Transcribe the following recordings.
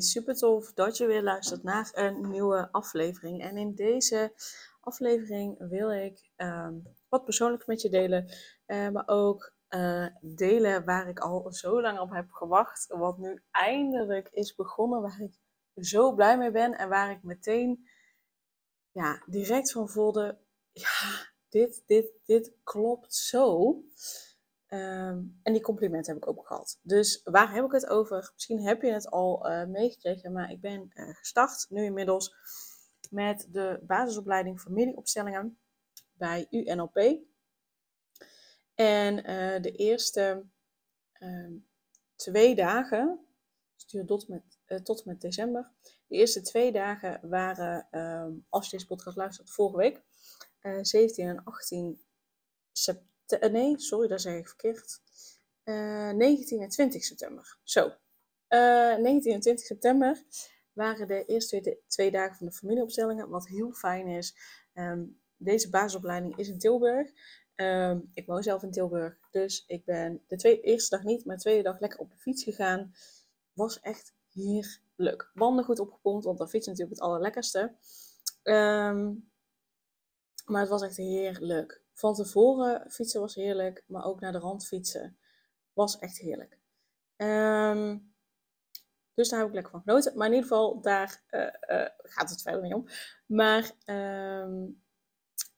Super tof dat je weer luistert naar een nieuwe aflevering. En in deze aflevering wil ik ehm, wat persoonlijks met je delen, uh, maar ook uh, delen waar ik al zo lang op heb gewacht, wat nu eindelijk is begonnen, waar ik zo blij mee ben en waar ik meteen ja, direct van voelde, ja, dit, dit, dit klopt zo. Ehm, en die complimenten heb ik ook gehad. Dus waar heb ik het over? Misschien heb je het al uh, meegekregen, maar ik ben uh, gestart nu inmiddels met de basisopleiding familieopstellingen bij UNLP. En uh, de eerste ehm, twee dagen, stuur tot met, tot met december, de eerste twee dagen waren, ehm, als je deze podcast luistert, vorige week, 17 en 18 september eh, nee, sorry, dat zeg ik verkeerd. Uh, eh, 19 en 20 september. Zo. Uh, eh, 19 en 20 september waren de eerste twee, twee, dagen van de familieopstellingen. Wat heel fijn is. Um, deze basisopleiding is in Tilburg. Um, ik woon zelf in Tilburg. Dus ik ben de twee, eerste dag niet, maar de tweede dag lekker op de fiets gegaan. Was echt heerlijk. Banden goed opgepompt, want dan fiets natuurlijk het allerlekkerste. Um, maar het was echt heerlijk. Van tevoren fietsen was heerlijk, maar ook naar de rand fietsen was echt heerlijk. Um, dus daar heb ik lekker van genoten. Maar in ieder geval, daar uh, uh, gaat het verder niet om. Maar um,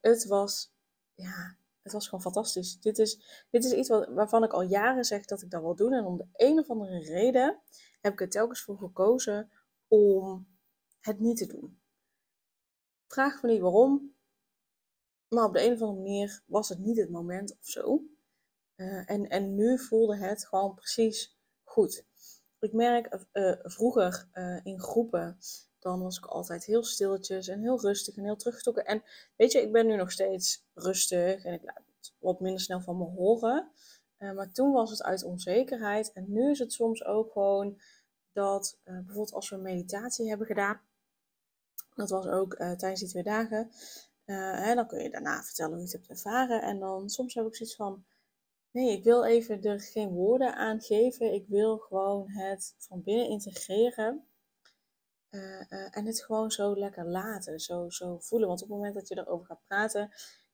het was, ja, het was gewoon fantastisch. Dit is, dit is iets wat, waarvan ik al jaren zeg dat ik dat wil doen. En om de een of andere reden heb ik er telkens voor gekozen om het niet te doen. Vraag me niet waarom. Maar op de een of andere manier was het niet het moment of zo. Uh, en, en nu voelde het gewoon precies goed. Ik merk uh, vroeger uh, in groepen, dan was ik altijd heel stilletjes en heel rustig en heel teruggetrokken. En weet je, ik ben nu nog steeds rustig en ik laat het wat minder snel van me horen. maar toen was het uit onzekerheid. En nu is het soms ook gewoon dat, bijvoorbeeld als we meditatie hebben gedaan, dat was ook tijdens die twee dagen, uh, hè, dan kun je daarna vertellen hoe je het hebt ervaren. En dan soms heb ik zoiets van: nee, ik wil even er geen woorden aan geven. Ik wil gewoon het van binnen integreren. Uh, uh, en het gewoon zo lekker laten, zo, zo voelen. Want op het moment dat je erover gaat praten,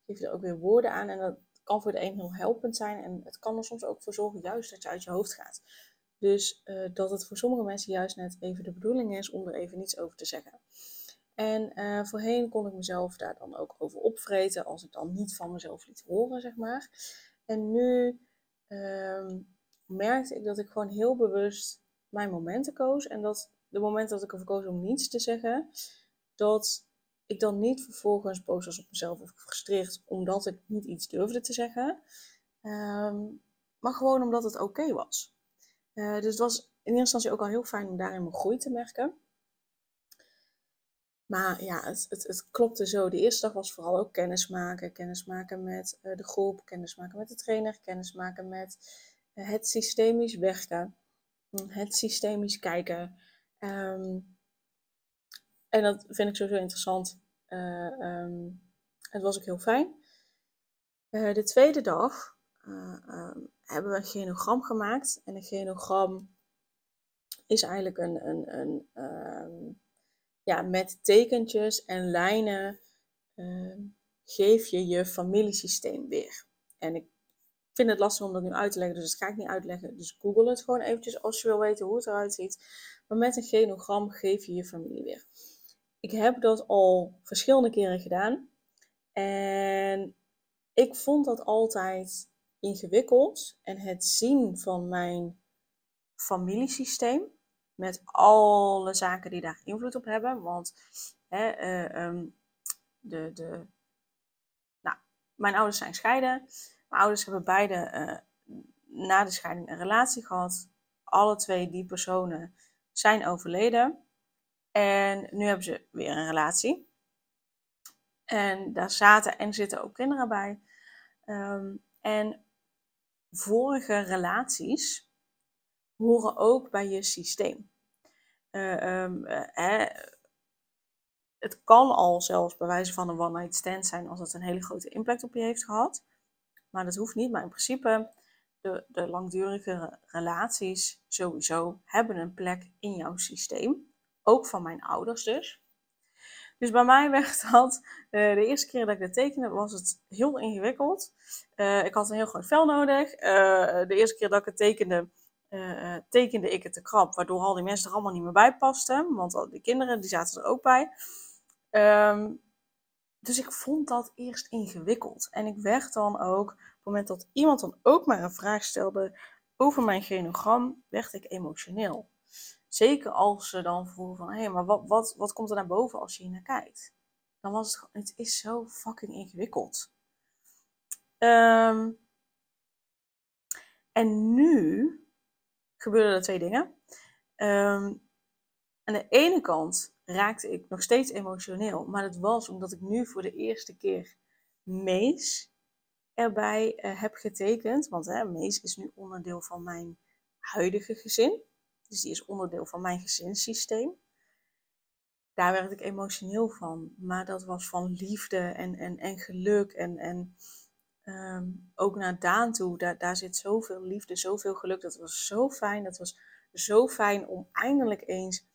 geef je er ook weer woorden aan. En dat kan voor de een heel helpend zijn. En het kan er soms ook voor zorgen juist dat je uit je hoofd gaat. Dus dat het voor sommige mensen juist net even de bedoeling is om er even niets over te zeggen. En uh, voorheen kon ik mezelf daar dan ook over opvreten als ik dan niet van mezelf liet horen, zeg maar. En nu um, merkte ik dat ik gewoon heel bewust mijn momenten koos. En dat de momenten dat ik ervoor koos om niets te zeggen, dat ik dan niet vervolgens boos was op mezelf of gefrustreerd omdat ik niet iets durfde te zeggen. Um, maar gewoon omdat het oké was. Uh, dus het was in eerste instantie ook al heel fijn om daarin mijn groei te merken. Maar ja, het, het, het klopte zo. De eerste dag was vooral ook kennismaken. Kennismaken met uh, de groep, kennismaken met de trainer, kennismaken met uh, het systemisch werken, hm, het systemisch kijken. Um, en dat vind ik sowieso interessant. Uh, um, het was ook heel fijn. de tweede dag um, hebben we een genogram gemaakt. En een genogram is eigenlijk een, een, een ja, met tekentjes en lijnen uh, geef je je familiesysteem weer. En ik vind het lastig om dat nu uit te leggen, dus dat ga ik niet uitleggen. Dus google het gewoon eventjes als je wil weten hoe het eruit ziet. Maar met een genogram geef je je familie weer. Ik heb dat al verschillende keren gedaan. En ik vond dat altijd ingewikkeld. En het zien van mijn familiesysteem met alle zaken die daar invloed op hebben. Want hè, uh, um, de, de, nou, mijn ouders zijn scheiden. Mijn ouders hebben beide uh, na de scheiding een relatie gehad. Alle twee die personen zijn overleden. En nu hebben ze weer een relatie. En daar zaten en zitten ook kinderen bij. Ehm, en vorige relaties horen ook bij je systeem. Uh, um, het kan al zelfs bij wijze van een one-night stand zijn als het een hele grote impact op je heeft gehad. Maar dat hoeft niet. Maar in principe, de, de langdurige relaties sowieso hebben een plek in jouw systeem. Ook van mijn ouders dus. Dus bij mij werd dat, uh, de eerste keer dat ik dat tekende, was het heel ingewikkeld. Ik had een heel groot vel nodig. De eerste keer dat ik het tekende, tekende ik het te krap, waardoor al die mensen er allemaal niet meer bij pasten. Want al die kinderen, die zaten er ook bij. Um, dus ik vond dat eerst ingewikkeld. En ik werd dan ook, op het moment dat iemand dan ook maar een vraag stelde over mijn genogram, werd ik emotioneel. Zeker als ze dan vroegen van, hé, hey, maar wat, wat, wat komt er naar boven als je hier naar kijkt? Dan was het gewoon, het is zo fucking ingewikkeld. Um, en nu gebeuren er twee dingen. Um, aan de ene kant raakte ik nog steeds emotioneel, maar dat was omdat ik nu voor de eerste keer Mees erbij uh, heb getekend. Want hè, Mees is nu onderdeel van mijn huidige gezin. Dus die is onderdeel van mijn gezinssysteem. Daar werd ik emotioneel van. Maar dat was van liefde en, en, en geluk. En, en um, ook naar Daan toe. Daar, daar zit zoveel liefde, zoveel geluk. Dat was zo fijn. Dat was zo fijn om eindelijk eens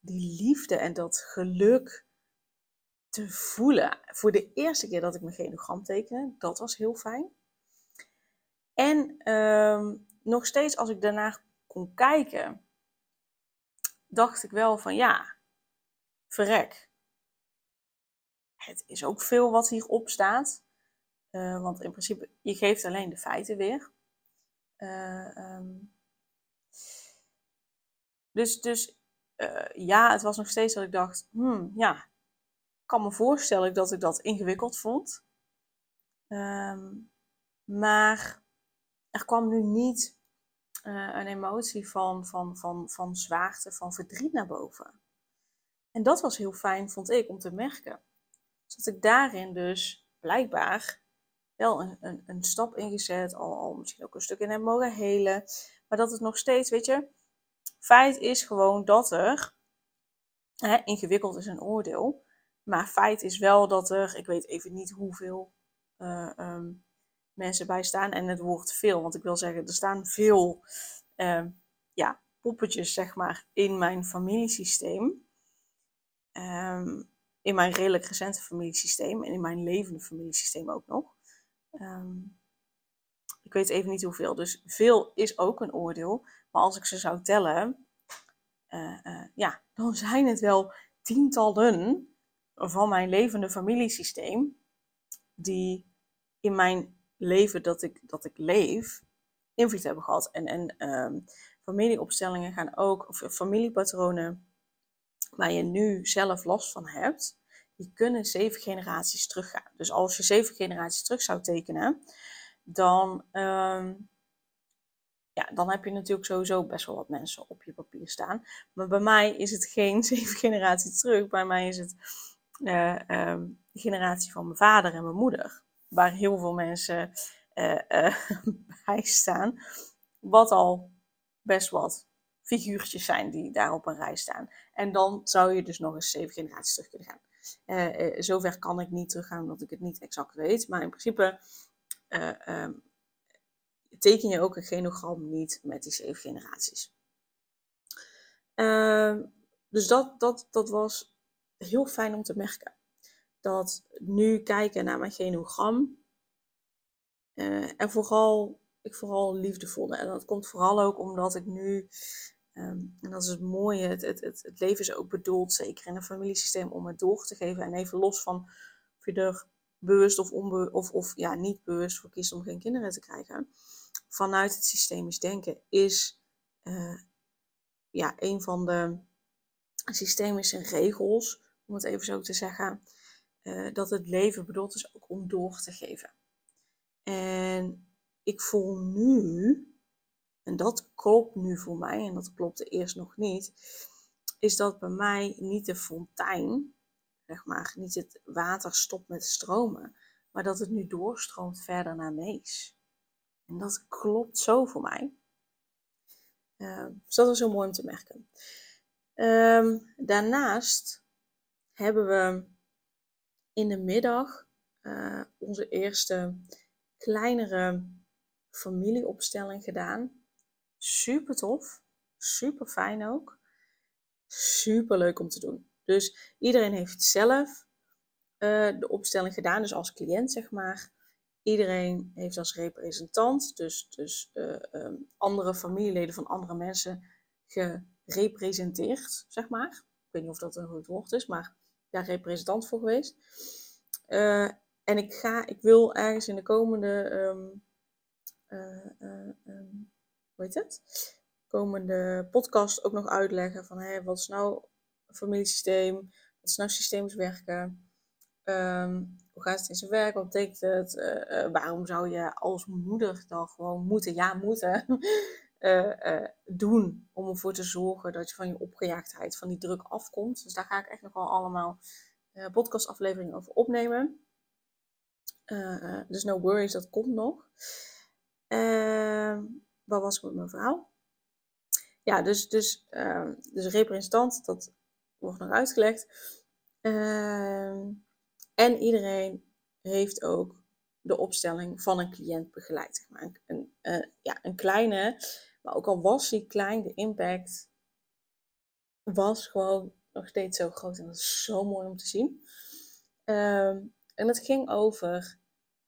die liefde en dat geluk te voelen. Voor de eerste keer dat ik mijn genogram tekende, dat was heel fijn. En um, nog steeds als ik daarna kon kijken, dacht ik wel van ja, verrek. Het is ook veel wat hierop staat. Uh, want in principe, je geeft alleen de feiten weer. Uh, um, dus, dus uh, ja, het was nog steeds dat ik dacht, hmm, ja, ik kan me voorstellen dat ik dat ingewikkeld vond. Um, maar er kwam nu niet een emotie van, van, van, van zwaarte, van verdriet naar boven. En dat was heel fijn, vond ik, om te merken. Dus dat ik daarin dus blijkbaar wel een, een, een stap ingezet, al, al misschien ook een stuk in heb mogen helen. Maar dat het nog steeds, weet je, Feit is gewoon dat er, hè, ingewikkeld is een oordeel, maar feit is wel dat er, ik weet even niet hoeveel uh, um, mensen bij staan en het woord veel, want ik wil zeggen, er staan veel uh, ja, poppetjes, zeg maar, in mijn familiesysteem. Um, in mijn redelijk recente familiesysteem en in mijn levende familiesysteem ook nog. Um, ik weet even niet hoeveel, dus veel is ook een oordeel. Maar als ik ze zou tellen, uh, uh, ja, dan zijn het wel tientallen van mijn levende familiesysteem die in mijn leven dat ik, dat ik leef invloed hebben gehad. En, en um, familieopstellingen gaan ook, of familiepatronen waar je nu zelf last van hebt, die kunnen zeven generaties teruggaan. Dus als je zeven generaties terug zou tekenen, dan um, ja, dan heb je natuurlijk sowieso best wel wat mensen op je papier staan. Maar bij mij is het geen zeven generaties terug. Bij mij is het uh, um, de generatie van mijn vader en mijn moeder. Waar heel veel mensen uh, uh, bij staan. Wat al best wat figuurtjes zijn die daar op een rij staan. En dan zou je dus nog eens zeven generaties terug kunnen gaan. Uh, zover kan ik niet teruggaan omdat ik het niet exact weet. Maar in principe um, teken je ook een genogram niet met die zeven generaties. Uh, dus dat, dat, dat was heel fijn om te merken. Dat nu kijken naar mijn genogram en vooral, ik vooral liefde voelde. En dat komt vooral ook omdat ik nu, um, en dat is het mooie, het, het, het, leven is ook bedoeld, zeker in een familiesysteem, om het door te geven. En even los van of je er bewust of, onbe of, of ja, niet bewust voor kiest om geen kinderen te krijgen vanuit het systemisch denken is uh, ja, een van de systemische regels, om het even zo te zeggen, uh, dat het leven bedoeld is ook om door te geven. En ik voel nu, en dat klopt nu voor mij, en dat klopte eerst nog niet, is dat bij mij niet de fontein, zeg maar, niet het water stopt met stromen, maar dat het nu doorstroomt verder naar Mees. En dat klopt zo voor mij. Uh, dus dat was heel mooi om te merken. Ehm, daarnaast hebben we in de middag uh, onze eerste kleinere familieopstelling gedaan. Super tof, super fijn ook. Super leuk om te doen. Dus iedereen heeft zelf uh, de opstelling gedaan, dus als cliënt zeg maar. Iedereen heeft als representant, dus, dus uh, um, andere familieleden van andere mensen, gerepresenteerd, zeg maar. Ik weet niet of dat een goed woord is, maar daar representant voor geweest. Uh, en ik ga, ik wil ergens in de komende, um, hoe heet het? Komende podcast ook nog uitleggen van hé, wat is nou familiesysteem? Wat is nou systemisch werken? Um, hoe gaat het in zijn werk? Wat betekent het? Uh, uh, waarom zou je als moeder dan gewoon moeten, ja moeten, uh, doen om ervoor te zorgen dat je van je opgejaagdheid, van die druk afkomt? Dus daar ga ik echt nog wel allemaal podcastafleveringen over opnemen. dus no worries, dat komt nog. Ehm, wat was ik met mijn vrouw? Ja, dus, dus, ehm, dus representant, dat wordt nog uitgelegd. Ehm en iedereen heeft ook de opstelling van een cliënt begeleid. Zeg een, uh, ja, een kleine, maar ook al was die klein, de impact was gewoon nog steeds zo groot. En dat is zo mooi om te zien. Um, en het ging over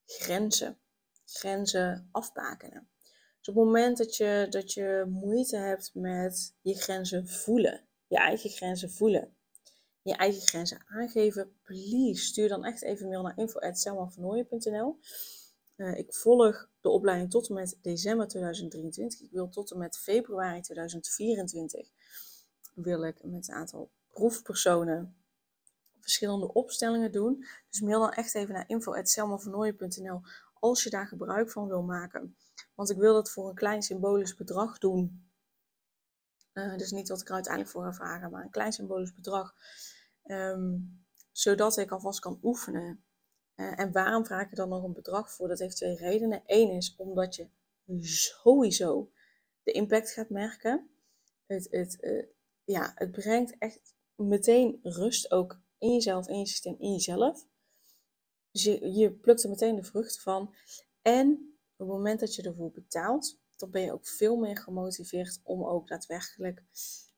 grenzen. Grenzen afbakenen. Dus op het moment dat je, dat je moeite hebt met je grenzen voelen, je eigen grenzen voelen, je eigen grenzen aangeven, please stuur dan echt even mail naar info.selmavernooien.nl. Uh, ik volg de opleiding tot en met december 2023. Ik wil tot en met februari 2024 wil ik met een aantal proefpersonen verschillende opstellingen doen. Dus mail dan echt even naar info.selmavernooien.nl als je daar gebruik van wil maken. Want ik wil dat voor een klein symbolisch bedrag doen. Uh, dus niet wat ik er uiteindelijk voor ga vragen, maar een klein symbolisch bedrag. Um, zodat ik alvast kan oefenen. Uh, en waarom vraag ik dan nog een bedrag voor? Dat heeft twee redenen. Eén is omdat je sowieso de impact gaat merken. Het, het, uh, ja, het brengt echt meteen rust ook in jezelf, in je systeem, in jezelf. Dus je, je plukt er meteen de vruchten van. En op het moment dat je ervoor betaalt, dan ben je ook veel meer gemotiveerd om ook daadwerkelijk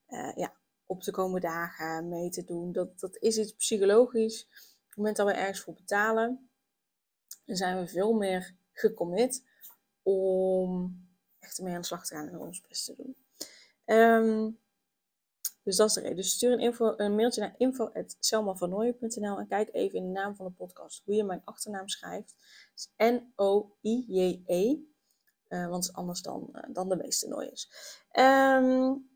uh, ja, op de komende dagen mee te doen. Dat, dat is iets psychologisch. Op het moment dat we ergens voor betalen, dan zijn we veel meer gecommit om echt mee aan de slag te gaan en ons best te doen. Um, dus dat is de reden. Dus stuur een, info, een mailtje naar info.selmavernooien.nl en kijk even in de naam van de podcast hoe je mijn achternaam schrijft. N-O-I-J-E. Uh, want het is anders dan, uh, dan de meeste nooiers. Um,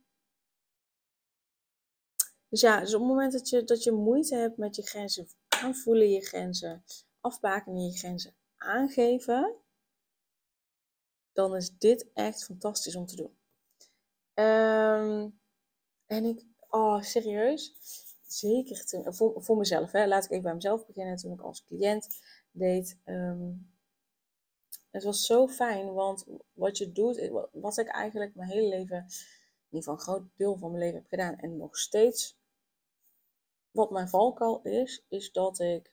dus ja, dus op het moment dat je, dat je moeite hebt met je grenzen aanvoelen, je grenzen afbaken en je grenzen aangeven, dan is dit echt fantastisch om te doen. Um, en ik, oh serieus, zeker te, voor, voor mezelf, hè, laat ik even bij mezelf beginnen toen ik als cliënt deed. Um, het was zo fijn, want wat je doet, wat ik eigenlijk mijn hele leven, in ieder geval een groot deel van mijn leven heb gedaan en nog steeds wat mijn valkuil is, is dat ik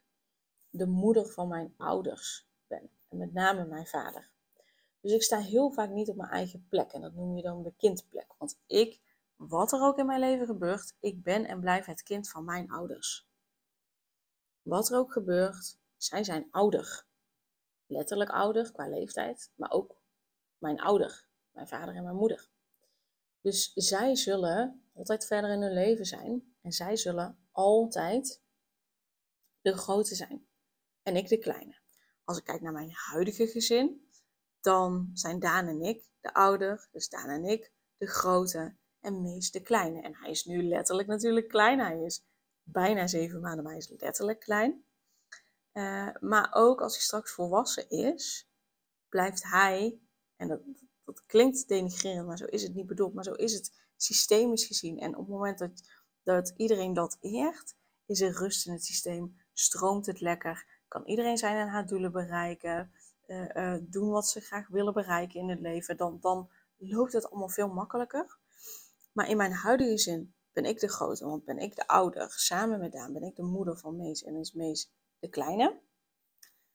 de moeder van mijn ouders ben. En met name mijn vader. Dus ik sta heel vaak niet op mijn eigen plek. En dat noem je dan de kindplek. Want ik, wat er ook in mijn leven gebeurt, ik ben en blijf het kind van mijn ouders. Wat er ook gebeurt, zij zijn ouder. Letterlijk ouder qua leeftijd, maar ook mijn ouder, mijn vader en mijn moeder. Dus zij zullen altijd verder in hun leven zijn en zij zullen altijd de grote zijn en ik de kleine. Als ik kijk naar mijn huidige gezin, dan zijn Daan en ik de ouder, dus Daan en ik de grote en Mees de kleine. En hij is nu letterlijk natuurlijk klein. Hij is bijna zeven maanden, maar hij is letterlijk klein. Uh, maar ook als hij straks volwassen is, blijft hij, en dat, dat klinkt denigrerend, maar zo is het niet bedoeld, maar zo is het systemisch gezien. En op het moment dat dat iedereen dat eert, is er rust in het systeem, stroomt het lekker, kan iedereen zijn en haar doelen bereiken, uh, doen wat ze graag willen bereiken in het leven, dan, dan loopt het allemaal veel makkelijker. Maar in mijn huidige zin ben ik de grote, want ben ik de ouder. Samen met Daan ben ik de moeder van Mees en is Mees de kleine.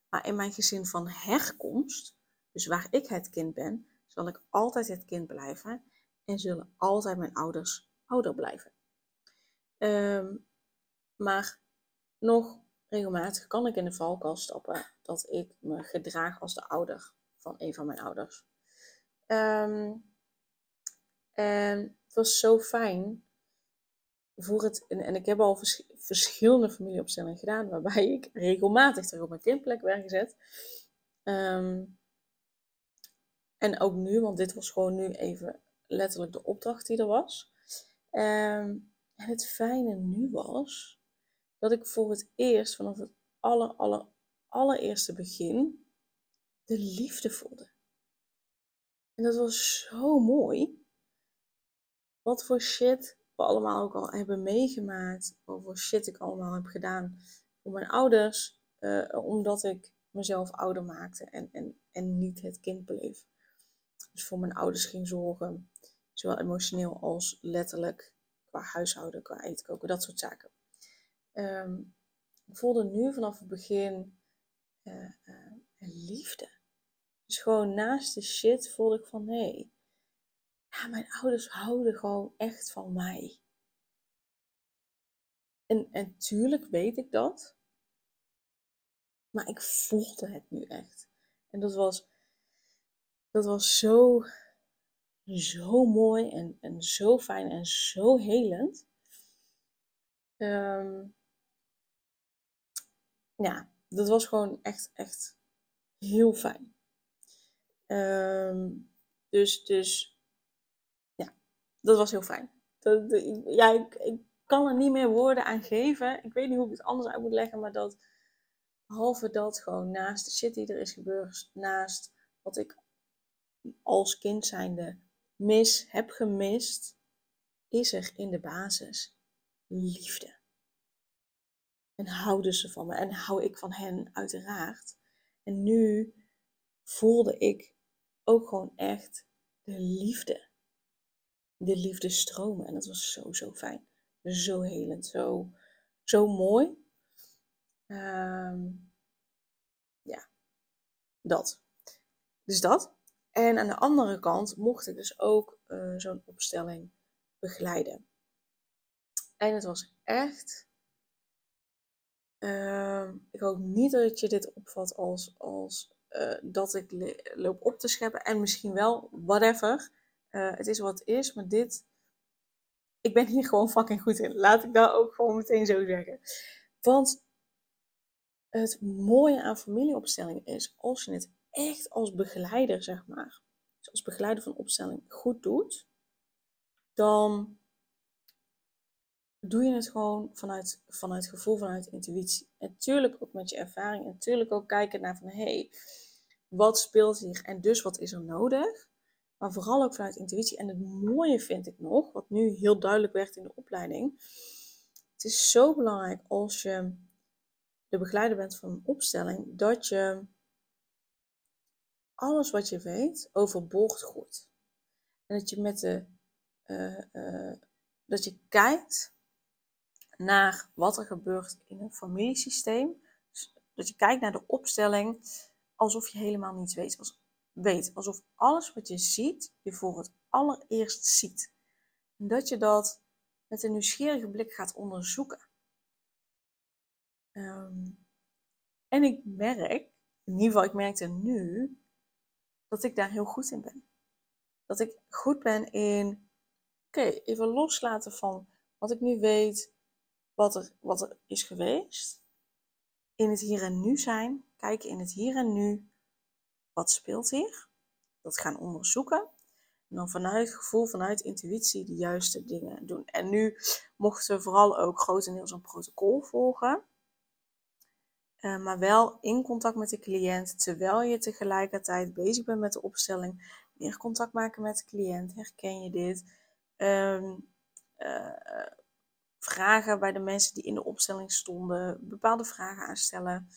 Maar in mijn gezin van herkomst, dus waar ik het kind ben, zal ik altijd het kind blijven en zullen altijd mijn ouders ouder blijven. Ehm, maar nog regelmatig kan ik in de valkuil stappen dat ik me gedraag als de ouder van een van mijn ouders. Um, en het was zo fijn voor het, en, ik heb al verschillende familieopstellingen gedaan, waarbij ik regelmatig terug op mijn kindplek werd gezet. Ehm, en ook nu, want dit was gewoon nu even letterlijk de opdracht die er was. Ehm, en het fijne nu was dat ik voor het eerst, vanaf het aller, aller, allereerste begin, de liefde voelde. En dat was zo mooi. Wat voor shit we allemaal ook al hebben meegemaakt. Wat voor shit ik allemaal heb gedaan voor mijn ouders. Uh, omdat ik mezelf ouder maakte en, en, en niet het kind bleef. Dus voor mijn ouders ging zorgen. Zowel emotioneel als letterlijk. Qua huishouden, qua eten koken, dat soort zaken. Um, ik voelde nu vanaf het begin uh, uh, liefde. Dus gewoon naast de shit voelde ik van nee, ja, mijn ouders houden gewoon echt van mij. En, en tuurlijk weet ik dat, maar ik voelde het nu echt. En dat was, dat was zo, zo mooi en, en zo fijn en zo helend. Um, ja, dat was gewoon echt, echt heel fijn. Um, dus, dus dat was heel fijn. Dat, ja, ik, ik kan er niet meer woorden aan geven. Ik weet niet hoe ik het anders uit moet leggen, maar dat, behalve dat gewoon naast de shit die er is gebeurd, naast wat ik als kind zijnde mis, heb gemist, is er in de basis liefde. En houden ze van me en hou ik van hen uiteraard. En nu voelde ik ook gewoon echt de liefde. De liefde stromen. En dat was zo, zo fijn. Zo helend. Zo, zo mooi. Ehm, ja, dat. Dus dat. En aan de andere kant mocht ik dus ook uh, zo'n opstelling begeleiden. En het was echt Ehm, ik hoop niet dat je dit opvat als, als uh, dat ik loop op te scheppen. En misschien wel, whatever. Uh, het is wat het is, maar dit. Ik ben hier gewoon fucking goed in. Laat ik dat ook gewoon meteen zo zeggen. Want het mooie aan familieopstelling is, als je het echt als begeleider, zeg maar, dus als begeleider van opstelling goed doet, dan doe je het gewoon vanuit, vanuit gevoel, vanuit intuïtie. Natuurlijk ook met je ervaring. Natuurlijk ook kijken naar van, hé, hey, wat speelt hier? En dus wat is er nodig? Maar vooral ook vanuit intuïtie. En het mooie vind ik nog, wat nu heel duidelijk werd in de opleiding. Het is zo belangrijk als je de begeleider bent van een opstelling, dat je alles wat je weet overboord gooit. En dat je met de, uh, uh, dat je kijkt naar wat er gebeurt in een familiesysteem. Dus dat je kijkt naar de opstelling alsof je helemaal niets weet. Weet. Alsof alles wat je ziet, je voor het allereerst ziet. En dat je dat met een nieuwsgierige blik gaat onderzoeken. Ehm, en ik merk, in ieder geval ik merkte nu, dat ik daar heel goed in ben. Dat ik goed ben in, oké, even loslaten van wat ik nu weet, wat er, wat er is geweest. In het hier en nu zijn. Kijken in het hier en nu. Wat speelt hier? Dat gaan onderzoeken. En dan vanuit gevoel, vanuit intuïtie de juiste dingen doen. En nu mochten we vooral ook grotendeels een protocol volgen. Uh, maar wel in contact met de cliënt, terwijl je tegelijkertijd bezig bent met de opstelling. Meer contact maken met de cliënt. Herken je dit? Um, vragen bij de mensen die in de opstelling stonden, bepaalde vragen aanstellen.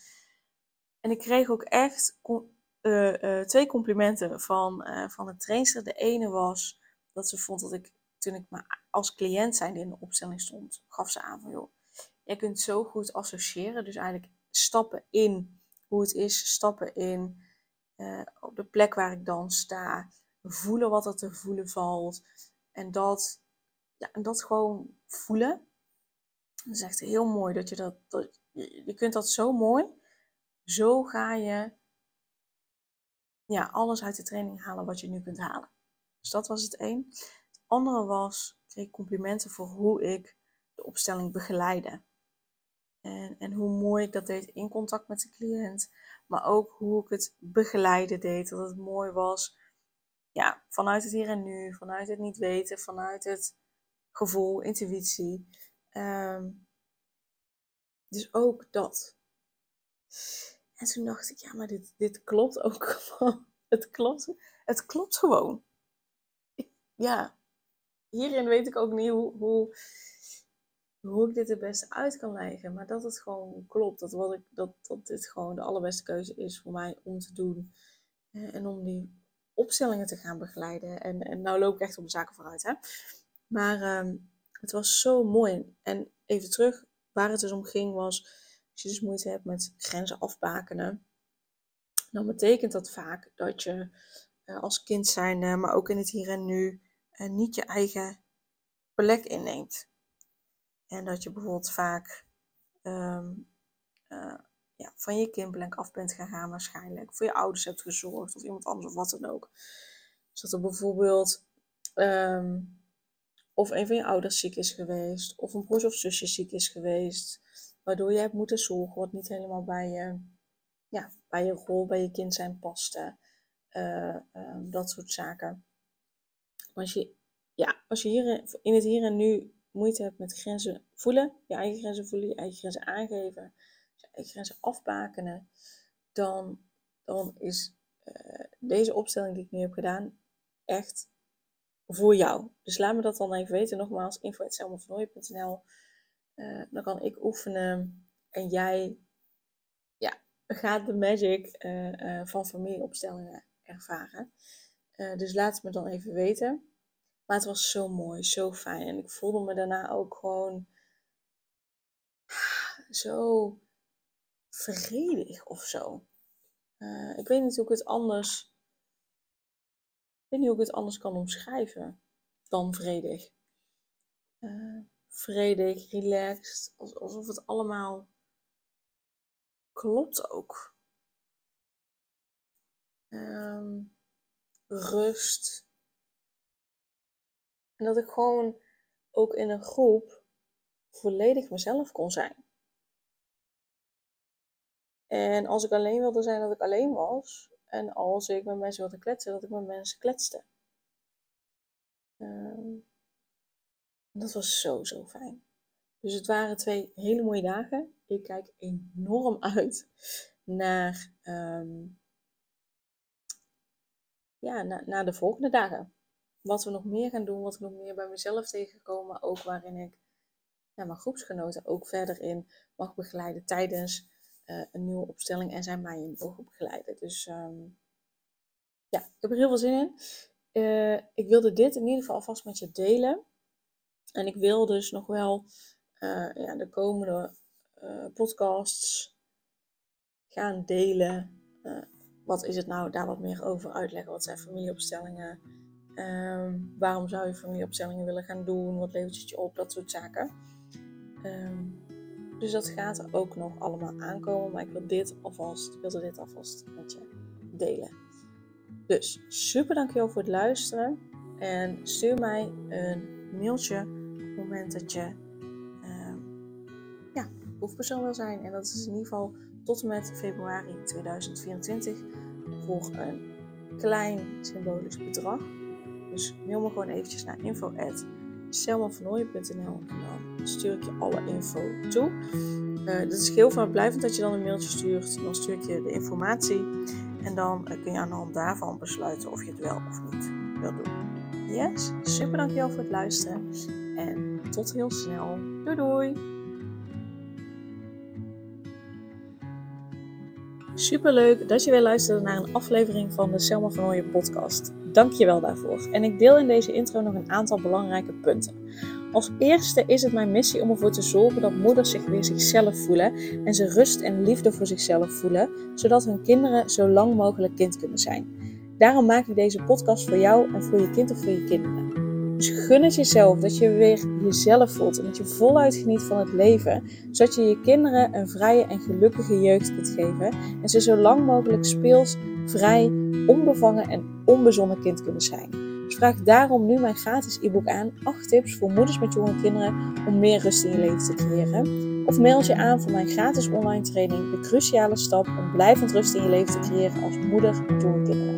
En ik kreeg ook echt uh, twee complimenten van, uh, van de trainster. De ene was dat ze vond dat ik, toen ik maar als cliënt zijnde in de opstelling stond, gaf ze aan van joh, jij kunt zo goed associëren. Dus eigenlijk stappen in hoe het is, stappen in op de plek waar ik dan sta, voelen wat er te voelen valt. En dat, ja, en dat gewoon voelen. Dat is echt heel mooi dat je dat, dat je kunt dat zo mooi. Zo ga je ja, alles uit de training halen wat je nu kunt halen. Dus dat was het een. Het andere was, ik kreeg complimenten voor hoe ik de opstelling begeleide. En, en hoe mooi ik dat deed in contact met de cliënt. Maar ook hoe ik het begeleiden deed. Dat het mooi was. Ja, vanuit het hier en nu. Vanuit het niet weten. Vanuit het gevoel, intuïtie. Ehm, dus ook dat. En toen dacht ik, ja, maar dit, dit klopt ook gewoon. Het klopt, het klopt gewoon. Ja, hierin weet ik ook niet hoe, hoe, hoe ik dit het beste uit kan leggen. Maar dat het gewoon klopt. Dat, wat ik, dat, dat dit gewoon de allerbeste keuze is voor mij om te doen. Eh, en om die opstellingen te gaan begeleiden. En, en nou loop ik echt op de zaken vooruit. Hè? Maar ehm, het was zo mooi. En even terug, waar het dus om ging was als je dus moeite hebt met grenzen afbakenen, dan betekent dat vaak dat je uh, als kind zijn, maar ook in het hier en nu, uh, niet je eigen plek inneemt. En dat je bijvoorbeeld vaak um, uh, ja, van je kindblank af bent gegaan waarschijnlijk. Voor je ouders hebt gezorgd of iemand anders of wat dan ook. Dus dat er bijvoorbeeld um, of een van je ouders ziek is geweest. Of een broer of zusje ziek is geweest waardoor je hebt moeten zorgen wat niet helemaal bij je, ja, bij je rol, bij je kind zijn paste. Uh, dat soort zaken. Als je, ja, als je hier in het hier en nu moeite hebt met grenzen voelen, je eigen grenzen voelen, je eigen grenzen aangeven, je eigen grenzen afbakenen, dan, dan is uh, deze opstelling die ik nu heb gedaan echt voor jou. Dus laat me dat dan even weten. Nogmaals, info.selmavernooien.nl uh, dan kan ik oefenen en jij ja, gaat de magic uh, uh, van familieopstellingen ervaren. dus laat het me dan even weten. Maar het was zo mooi, zo fijn. En ik voelde me daarna ook gewoon zo vredig of zo. ik weet niet hoe ik het anders. Ik weet niet hoe ik het anders kan omschrijven dan vredig. Vredig, relaxed. Alsof het allemaal klopt ook. Um, rust. En dat ik gewoon ook in een groep volledig mezelf kon zijn. En als ik alleen wilde zijn, dat ik alleen was. En als ik met mensen wilde kletsen, dat ik met mensen kletste. Um, dat was zo, zo fijn. Dus het waren twee hele mooie dagen. Ik kijk enorm uit naar, ehm, ja, naar, de volgende dagen. Wat we nog meer gaan doen, wat ik nog meer bij mezelf tegenkomen. Ook waarin ik ja, mijn groepsgenoten ook verder in mag begeleiden tijdens uh, een nieuwe opstelling. En zij mij in mogen begeleiden. Dus um, ja, ik heb er heel veel zin in. Uh, ik wilde dit in ieder geval alvast met je delen. En ik wil dus nog wel uh, ja, de komende uh, podcasts gaan delen. Uh, wat is het nou? Daar wat meer over uitleggen. Wat zijn familieopstellingen? Um, waarom zou je familieopstellingen willen gaan doen? Wat levert het je op? Dat soort zaken. Um, dus dat gaat er ook nog allemaal aankomen. Maar ik wil dit alvast, wilde dit alvast met je delen. Dus super dankjewel voor het luisteren. En stuur mij een mailtje moment dat je uh, wil zijn. En dat is in ieder geval tot en met februari 2024 voor een klein symbolisch bedrag. Dus mail me gewoon eventjes naar info.selmavernooien.nl en dan stuur ik je alle info toe. Uh, dat is heel blijvend dat je dan een mailtje stuurt. Dan stuur ik je de informatie. En dan uh, kun je aan de hand daarvan besluiten of je het wel of niet wil doen. Yes, super dankjewel voor het luisteren en tot heel snel. Doei doei! Super leuk dat je weer luisterde naar een aflevering van de Selma van Ooyen podcast. Dank je wel daarvoor. En ik deel in deze intro nog een aantal belangrijke punten. Als eerste is het mijn missie om ervoor te zorgen dat moeders zich weer zichzelf voelen en ze rust en liefde voor zichzelf voelen, zodat hun kinderen zo lang mogelijk kind kunnen zijn. Daarom maak ik deze podcast voor jou en voor je kind of voor je kinderen. Dus gun het jezelf dat je weer jezelf voelt en dat je voluit geniet van het leven, zodat je je kinderen een vrije en gelukkige jeugd kunt geven en ze zo lang mogelijk speels, vrij, onbevangen en onbezonnen kind kunnen zijn. Dus vraag daarom nu mijn gratis e-book aan 8 tips voor moeders met jonge kinderen om meer rust in je leven te creëren. Of meld je aan voor mijn gratis online training De Cruciale Stap om blijvend rust in je leven te creëren als moeder met jonge kinderen.